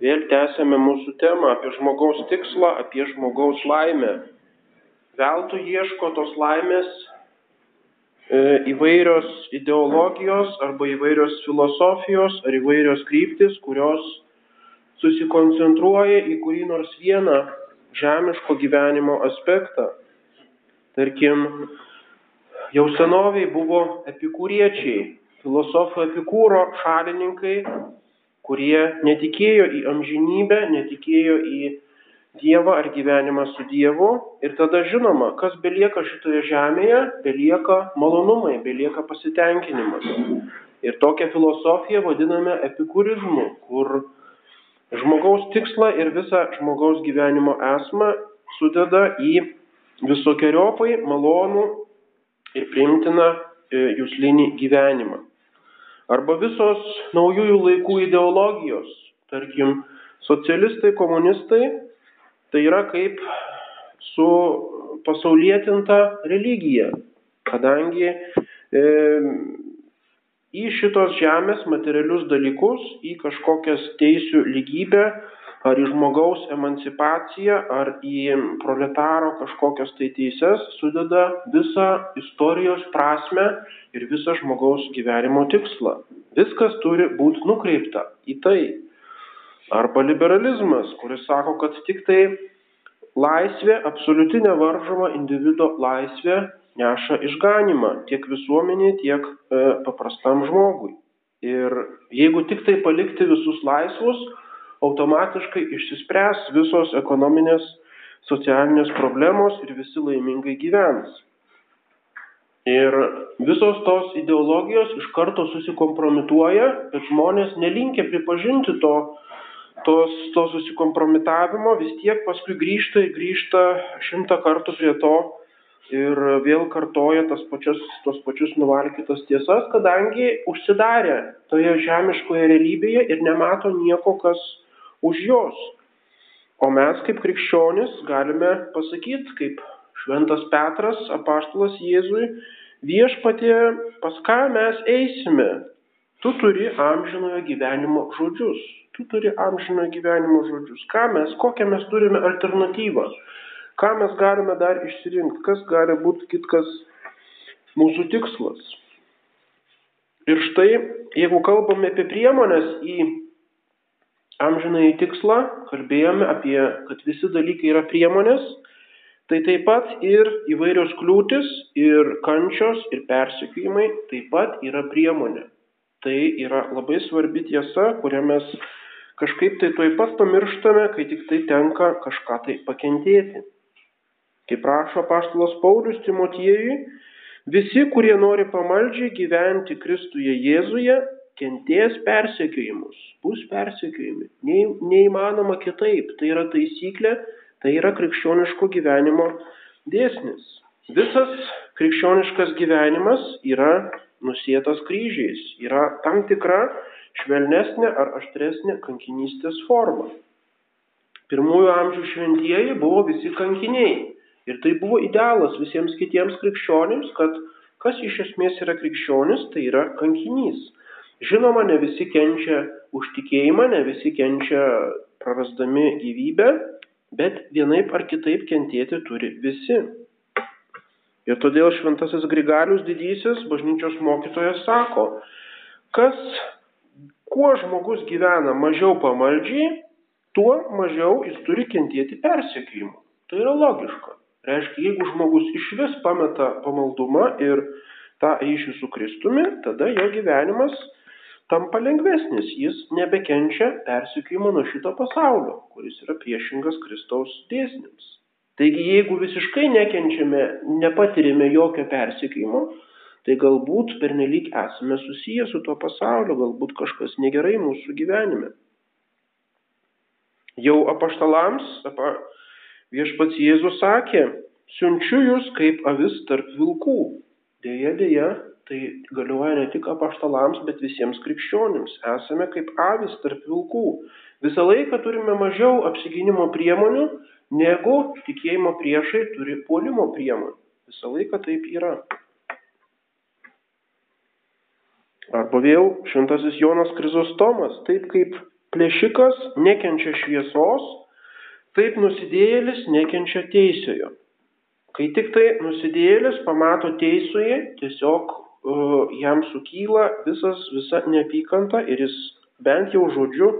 Vėl tęsėme mūsų temą apie žmogaus tikslą, apie žmogaus laimę. Veltui ieško tos laimės e, įvairios ideologijos arba įvairios filosofijos ar įvairios kryptis, kurios susikoncentruoja į kurį nors vieną žemiško gyvenimo aspektą. Tarkim, jau senoviai buvo epikūriečiai, filosofų epikūro šalininkai, kurie netikėjo į amžinybę, netikėjo į Dievą ar gyvenimą su Dievu. Ir tada žinoma, kas belieka šitoje žemėje, belieka malonumai, belieka pasitenkinimas. Ir tokią filosofiją vadiname epikurizmu, kur žmogaus tikslą ir visą žmogaus gyvenimo esmą sudeda į visokiojopai malonų ir priimtiną e, jūslinį gyvenimą. Arba visos naujųjų laikų ideologijos, tarkim, socialistai, komunistai, tai yra kaip su pasaulietinta religija, kadangi e, į šitos žemės materialius dalykus, į kažkokias teisių lygybę, ar į žmogaus emancipaciją, ar į proletaro kažkokias tai teises sudeda visą istorijos prasme ir visą žmogaus gyvenimo tikslą. Viskas turi būti nukreipta į tai. Arba liberalizmas, kuris sako, kad tik tai laisvė, absoliuti nevaržoma individuo laisvė neša išganimą tiek visuomeniai, tiek e, paprastam žmogui. Ir jeigu tik tai palikti visus laisvus, automatiškai išsispręs visos ekonominės, socialinės problemos ir visi laimingai gyvens. Ir visos tos ideologijos iš karto susikompromituoja, bet žmonės nelinkia pripažinti to, tos, to susikompromitavimo, vis tiek paskui grįžta ir grįžta šimtą kartų prie to ir vėl kartoja tas pačias, tos pačius nuvalkytas tiesas, kadangi užsidarė toje žemiškoje realybėje ir nemato nieko, kas už jos. O mes kaip krikščionis galime pasakyti, kaip šventas Petras, apaštalas Jėzui, viešpatė, pas ką mes eisime? Tu turi amžinojo gyvenimo žodžius. Tu turi amžinojo gyvenimo žodžius. Ką mes, kokią mes turime alternatyvą? Ką mes galime dar išsirinkti? Kas gali būti kitkas mūsų tikslas? Ir štai, jeigu kalbame apie priemonės į amžinąjį tikslą, kalbėjome apie, kad visi dalykai yra priemonės, tai taip pat ir įvairios kliūtis, ir kančios, ir persikėjimai taip pat yra priemonė. Tai yra labai svarbi tiesa, kurią mes kažkaip tai tuoj pat pamirštame, kai tik tai tenka kažką tai pakentėti. Kaip prašo paštalas Paulius Timotiejui, visi, kurie nori pamaldžiai gyventi Kristuje Jėzuje, kentės persekiojimus, bus persekiojami. Nei, neįmanoma kitaip. Tai yra taisyklė, tai yra krikščioniško gyvenimo dėsnis. Visas krikščioniškas gyvenimas yra nusėtas kryžiais, yra tam tikra švelnesnė ar aštresnė kankinystės forma. Pirmųjų amžių šventieji buvo visi kankiniai. Ir tai buvo idealas visiems kitiems krikščionims, kad kas iš esmės yra krikščionis, tai yra kankinys. Žinoma, ne visi kenčia už tikėjimą, ne visi kenčia prarasdami gyvybę, bet vienaip ar kitaip kentėti turi visi. Ir todėl šventasis Grigalius didysis, bažnyčios mokytojas, sako, kas, kuo žmogus gyvena mažiau pamaldžiai, tuo mažiau jis turi kentėti persekiojimu. Tai yra logiška. Reiškia, jeigu žmogus iš vis pameta pamaldumą ir tą ryšį su Kristumi, tada jo gyvenimas tampa lengvesnis, jis nebekenčia persikėjimo nuo šito pasaulio, kuris yra priešingas Kristaus dėsniams. Taigi jeigu visiškai nekenčiame, nepatirime jokio persikėjimo, tai galbūt pernelyg esame susiję su tuo pasauliu, galbūt kažkas negerai mūsų gyvenime. Jau apaštalams apa, viešpats Jėzus sakė, siunčiu jūs kaip avis tarp vilkų. Deja, deja, tai galioja ne tik apaštalams, bet visiems krikščionims. Esame kaip avis tarp vilkų. Visą laiką turime mažiau apsiginimo priemonių, negu tikėjimo priešai turi puolimo priemonių. Visą laiką taip yra. Arba vėl šventasis Jonas Krizostomas, taip kaip plėšikas nekenčia šviesos, taip nusidėjėlis nekenčia teisėjo. Kai tik tai nusidėjėlis pamato teisųjį, tiesiog jam sukyla visas, visa neapykanta ir jis bent jau žodžiu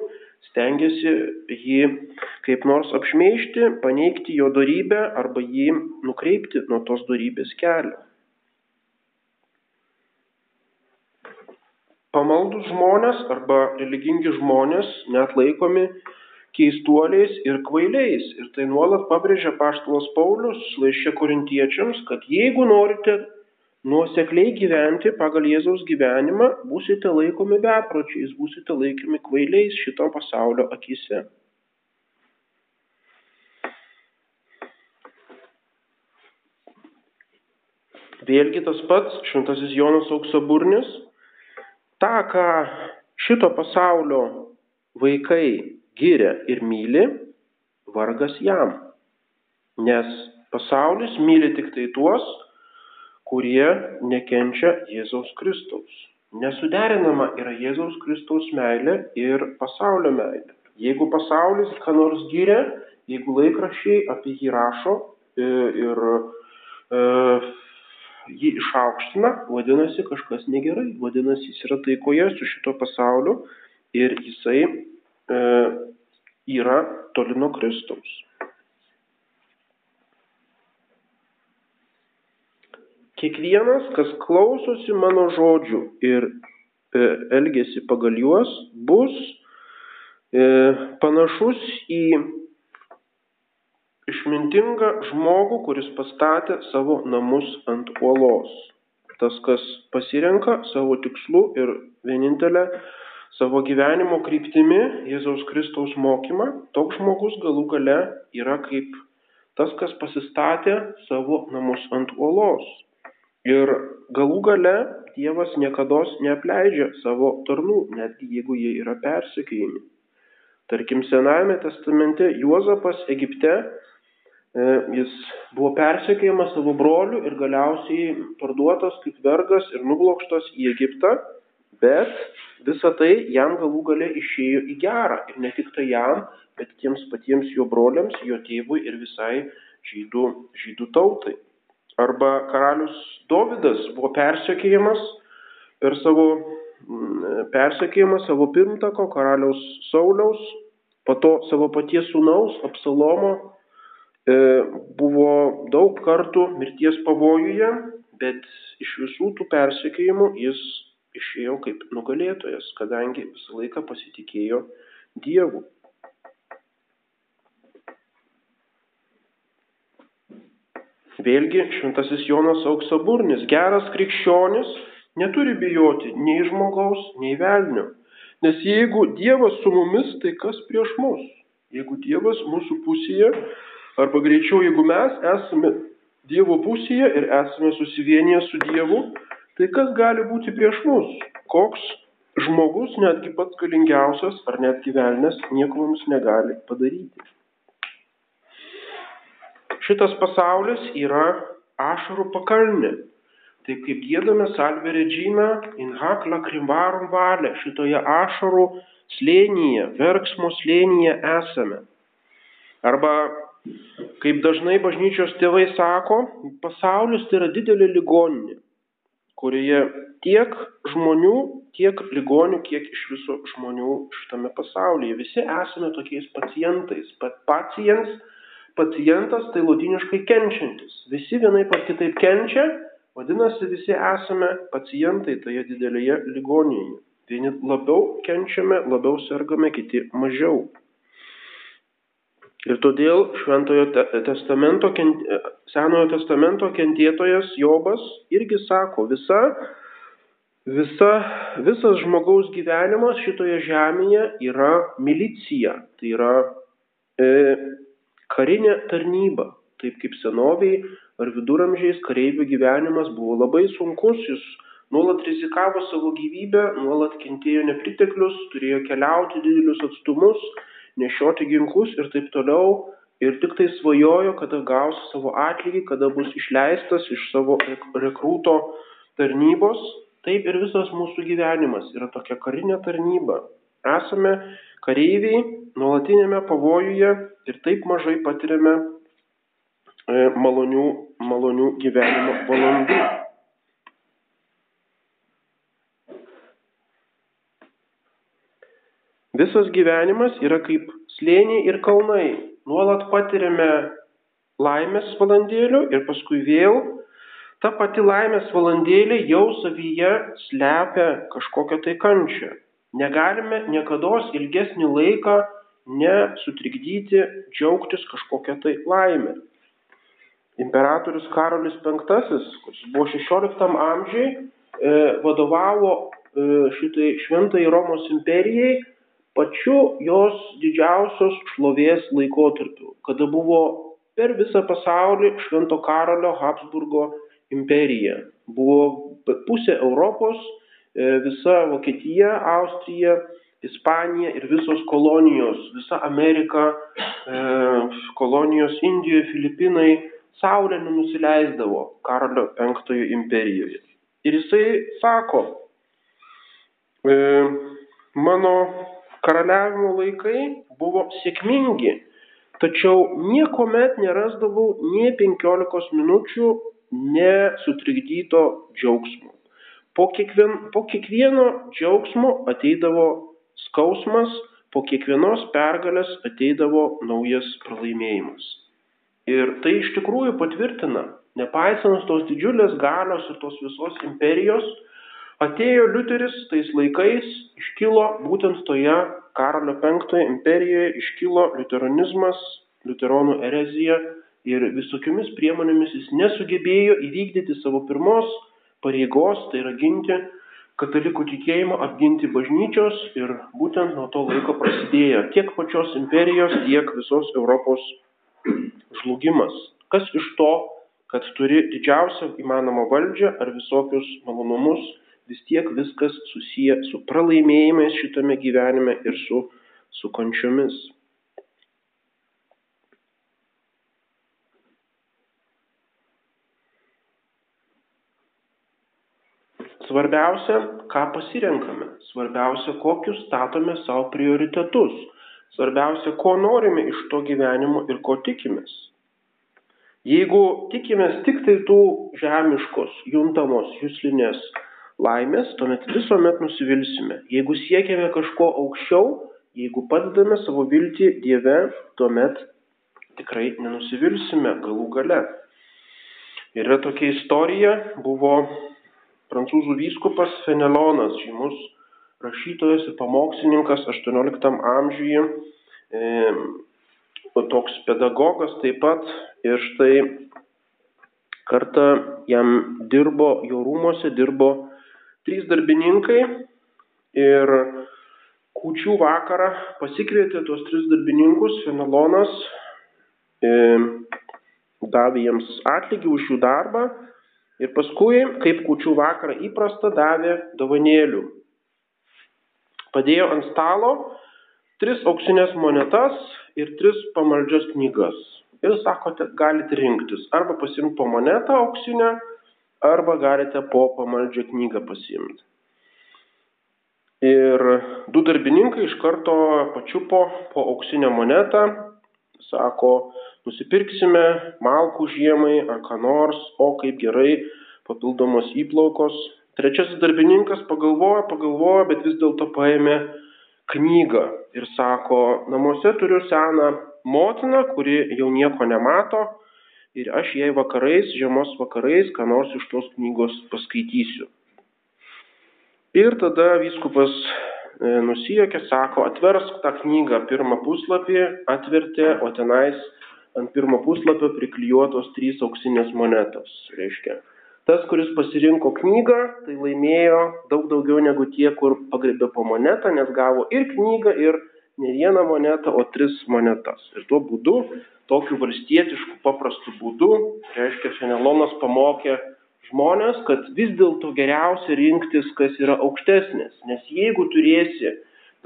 stengiasi jį kaip nors apšmeišti, paneigti jo darybę arba jį nukreipti nuo tos darybės kelio. Pamaldus žmonės arba religingi žmonės net laikomi keistuoliais ir kvailiais. Ir tai nuolat pabrėžia paštalas Paulius laiškė korintiečiams, kad jeigu norite nuosekliai gyventi pagal Jėzaus gyvenimą, būsite laikomi bepročiais, būsite laikomi kvailiais šito pasaulio akise. Vėlgi tas pats šventasis Jonas auksaburnis, tą, ką šito pasaulio vaikai giria ir myli, vargas jam. Nes pasaulis myli tik tai tuos, kurie nekenčia Jėzaus Kristaus. Nesuderinama yra Jėzaus Kristaus meilė ir pasaulio meilė. Jeigu pasaulis ką nors gyria, jeigu laikrašiai apie jį rašo e, ir e, jį išaukština, vadinasi kažkas negerai, vadinasi jis yra taikoje su šito pasauliu ir jisai e, yra toli nuo Kristaus. Kiekvienas, kas klausosi mano žodžių ir e, elgesi pagal juos, bus e, panašus į išmintingą žmogų, kuris pastatė savo namus ant uolos. Tas, kas pasirenka savo tikslų ir vienintelę savo gyvenimo kryptimi Jėzaus Kristaus mokymą, toks žmogus galų gale yra kaip tas, kas pasistatė savo namus ant uolos. Ir galų gale Dievas niekada neapleidžia savo tarnų, netgi jeigu jie yra persikėjami. Tarkim, Senajame testamente Juozapas Egipte, e, jis buvo persekėjamas savo brolių ir galiausiai parduotas kaip vergas ir nublokštas į Egiptą, bet visa tai jam galų gale išėjo į gerą. Ir ne tik tai jam, bet tiems patiems jo broliams, jo tėvui ir visai žydų, žydų tautai. Arba karalius Dovydas buvo persekėjimas per savo mm, persekėjimą savo pirmtako karaliaus Sauliaus, po to savo paties sūnaus Apsalomo e, buvo daug kartų mirties pavojuje, bet iš visų tų persekėjimų jis išėjo kaip nugalėtojas, kadangi visą laiką pasitikėjo Dievu. Vėlgi šventasis Jonas auksaburnis, geras krikščionis, neturi bijoti nei žmogaus, nei velnio. Nes jeigu Dievas su mumis, tai kas prieš mus? Jeigu Dievas mūsų pusėje, arba greičiau, jeigu mes esame Dievo pusėje ir esame susivienyje su Dievu, tai kas gali būti prieš mus? Koks žmogus, netgi pats galingiausias ar netgi velnės, nieko mums negali padaryti. Šitas pasaulis yra ašarų pakalnė. Taip kaip gėdame salve regina in hak lakrimvarum valė, šitoje ašarų slėnyje, verksmo slėnyje esame. Arba, kaip dažnai bažnyčios tėvai sako, pasaulis tai yra didelė ligoninė, kurioje tiek žmonių, tiek ligonių, kiek iš viso žmonių šitame pasaulyje. Visi esame tokiais pacientais. Pacients pacientas tai latiniškai kenčiantis. Visi vienai par kitaip kenčia, vadinasi, visi esame pacientai toje didelėje ligoninėje. Vieni labiau kenčiame, labiau sergame, kiti mažiau. Ir todėl Šventojo testamento, Senojo testamento kentėtojas Jobas irgi sako, visa, visa, visas žmogaus gyvenimas šitoje žemėje yra milicija. Tai yra e, Karinė tarnyba, taip kaip senoviai ar viduramžiais kareivių gyvenimas buvo labai sunkus, jis nuolat rizikavo savo gyvybę, nuolat kentėjo nepriteklius, turėjo keliauti didelius atstumus, nešioti ginklus ir taip toliau. Ir tik tai svajojo, kada gaus savo atlygį, kada bus išleistas iš savo rekrūto tarnybos. Taip ir visas mūsų gyvenimas yra tokia karinė tarnyba. Esame kareiviai nuolatinėme pavojuje ir taip mažai patiriame e, malonių, malonių gyvenimo valandų. Visas gyvenimas yra kaip slėniai ir kalnai. Nuolat patiriame laimės valandėlių ir paskui vėl ta pati laimės valandėlė jau savyje slepia kažkokią tai kančią. Negalime niekada ilgesnį laiką nesutrikdyti, džiaugtis kažkokią tai laimę. Imperatorius Karolis V, kuris buvo 16 amžiai, e, vadovavo e, šitai šventai Romos imperijai pačiu jos didžiausios šlovės laikotarpiu, kada buvo per visą pasaulį Švento Karolio Habsburgo imperija. Buvo pusė Europos, visa Vokietija, Austrija, Ispanija ir visos kolonijos, visa Amerika, e, kolonijos Indijoje, Filipinai, Saulė nenusileisdavo Karolio V imperijoje. Ir jisai sako, e, mano karaliavimo laikai buvo sėkmingi, tačiau niekuomet nerasdavau nie penkiolikos minučių nesutrikdyto džiaugsmo. Po, kiekvien, po kiekvieno džiaugsmo ateidavo skausmas, po kiekvienos pergalės ateidavo naujas pralaimėjimas. Ir tai iš tikrųjų patvirtina, nepaisant tos didžiulės galios ir tos visos imperijos, Atėjo Liuteris tais laikais, iškilo būtent toje Karolio V imperijoje, iškilo liuteronizmas, liuteronų erezija ir visokiomis priemonėmis jis nesugebėjo įvykdyti savo pirmos pareigos, tai yra ginti katalikų tikėjimą, apginti bažnyčios ir būtent nuo to laiko prasidėjo tiek pačios imperijos, tiek visos Europos žlugimas. Kas iš to, kad turi didžiausią įmanomą valdžią ar visokius malonumus vis tiek viskas susiję su pralaimėjimais šitame gyvenime ir su, su kančiomis. Svarbiausia, ką pasirenkame. Svarbiausia, kokius statome savo prioritetus. Svarbiausia, ko norime iš to gyvenimo ir ko tikimės. Jeigu tikimės tik tai tų žemiškos, juntamos, jūslinės laimės, tuomet visuomet nusivilsime. Jeigu siekiame kažko aukščiau, jeigu padedame savo viltį Dieve, tuomet tikrai nenusivilsime galų gale. Yra tokia istorija, buvo prancūzų vyskupas Fenelonas, žymus rašytojas ir pamokslininkas 18 amžiuje, e, toks pedagogas taip pat. Ir štai kartą jam dirbo, jo rūmose dirbo trys darbininkai. Ir kūčių vakarą pasikvietė tuos tris darbininkus, Fenelonas e, davė jiems atlygį už jų darbą ir paskui, kaip kūčių vakarą įprasta, davė dovanėlių. Padėjo ant stalo tris auksinės monetas ir tris pamaldžias knygas. Ir sakote, galite rinktis arba pasimti po monetą auksinę, arba galite po pamaldžią knygą pasiimti. Ir du darbininkai iš karto pačiupo po auksinę monetą, sako, nusipirksime malkų žiemai ar ką nors, o kaip gerai, papildomos įplaukos. Trečiasis darbininkas pagalvojo, pagalvojo, bet vis dėlto paėmė knygą ir sako, namuose turiu seną motiną, kuri jau nieko nemato, ir aš jai vakarais, žiemos vakarais, ką nors iš tos knygos paskaitysiu. Ir tada vyskupas e, nusijokė, sako, atversk tą knygą pirmą puslapį, atvertė, o tenais ant pirmo puslapio priklijuotos trys auksinės monetos. Reiškia, tas, kuris pasirinko knygą, tai laimėjo daug daugiau negu tie, kur pagrėbė po monetą, nes gavo ir knygą, ir ne vieną monetą, o tris monetas. Ir tuo būdu, tokiu valstietišku paprastu būdu, reiškia, Fenelonas pamokė žmonės, kad vis dėlto geriausia rinktis, kas yra aukštesnis. Nes jeigu turėsi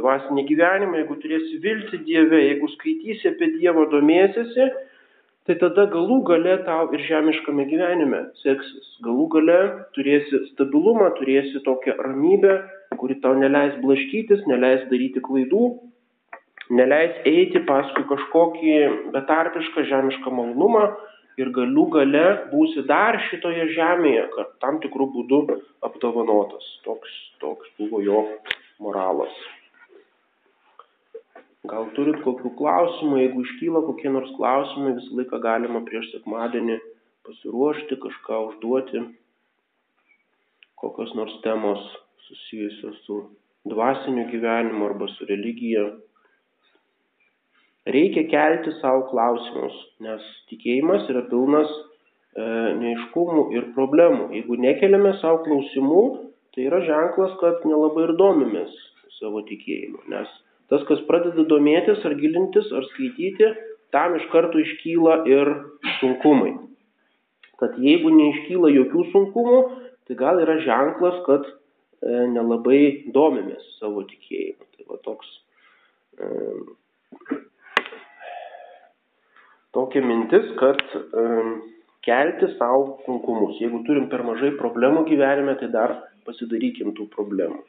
dvasinį gyvenimą, jeigu turėsi vilti Dieve, jeigu skaitysi apie Dievą, domėsiesi, tai tada galų gale tau ir žemiškame gyvenime seksis. Galų gale turėsi stabilumą, turėsi tokią ramybę, kuri tau neleis blaškytis, neleis daryti klaidų, neleis eiti paskui kažkokį betarpišką žemišką malonumą ir galių gale būsi dar šitoje žemėje, kad tam tikrų būdų apdovanotas. Toks, toks buvo jo moralas. Gal turit kokių klausimų, jeigu iškyla kokie nors klausimai, visą laiką galima prieš sekmadienį pasiruošti, kažką užduoti, kokios nors temos susijusios su dvasiniu gyvenimu arba su religija. Reikia kelti savo klausimus, nes tikėjimas yra pilnas e, neiškumų ir problemų. Jeigu nekeliame savo klausimų, tai yra ženklas, kad nelabai ir domimės savo tikėjimu, nes Tas, kas pradeda domėtis ar gilintis ar skaityti, tam iš karto iškyla ir sunkumai. Kad jeigu neiškyla jokių sunkumų, tai gal yra ženklas, kad e, nelabai domimės savo tikėjimu. Tai va toks, e, tokia mintis, kad e, kelti savo sunkumus. Jeigu turim per mažai problemų gyvenime, tai dar pasidarykim tų problemų.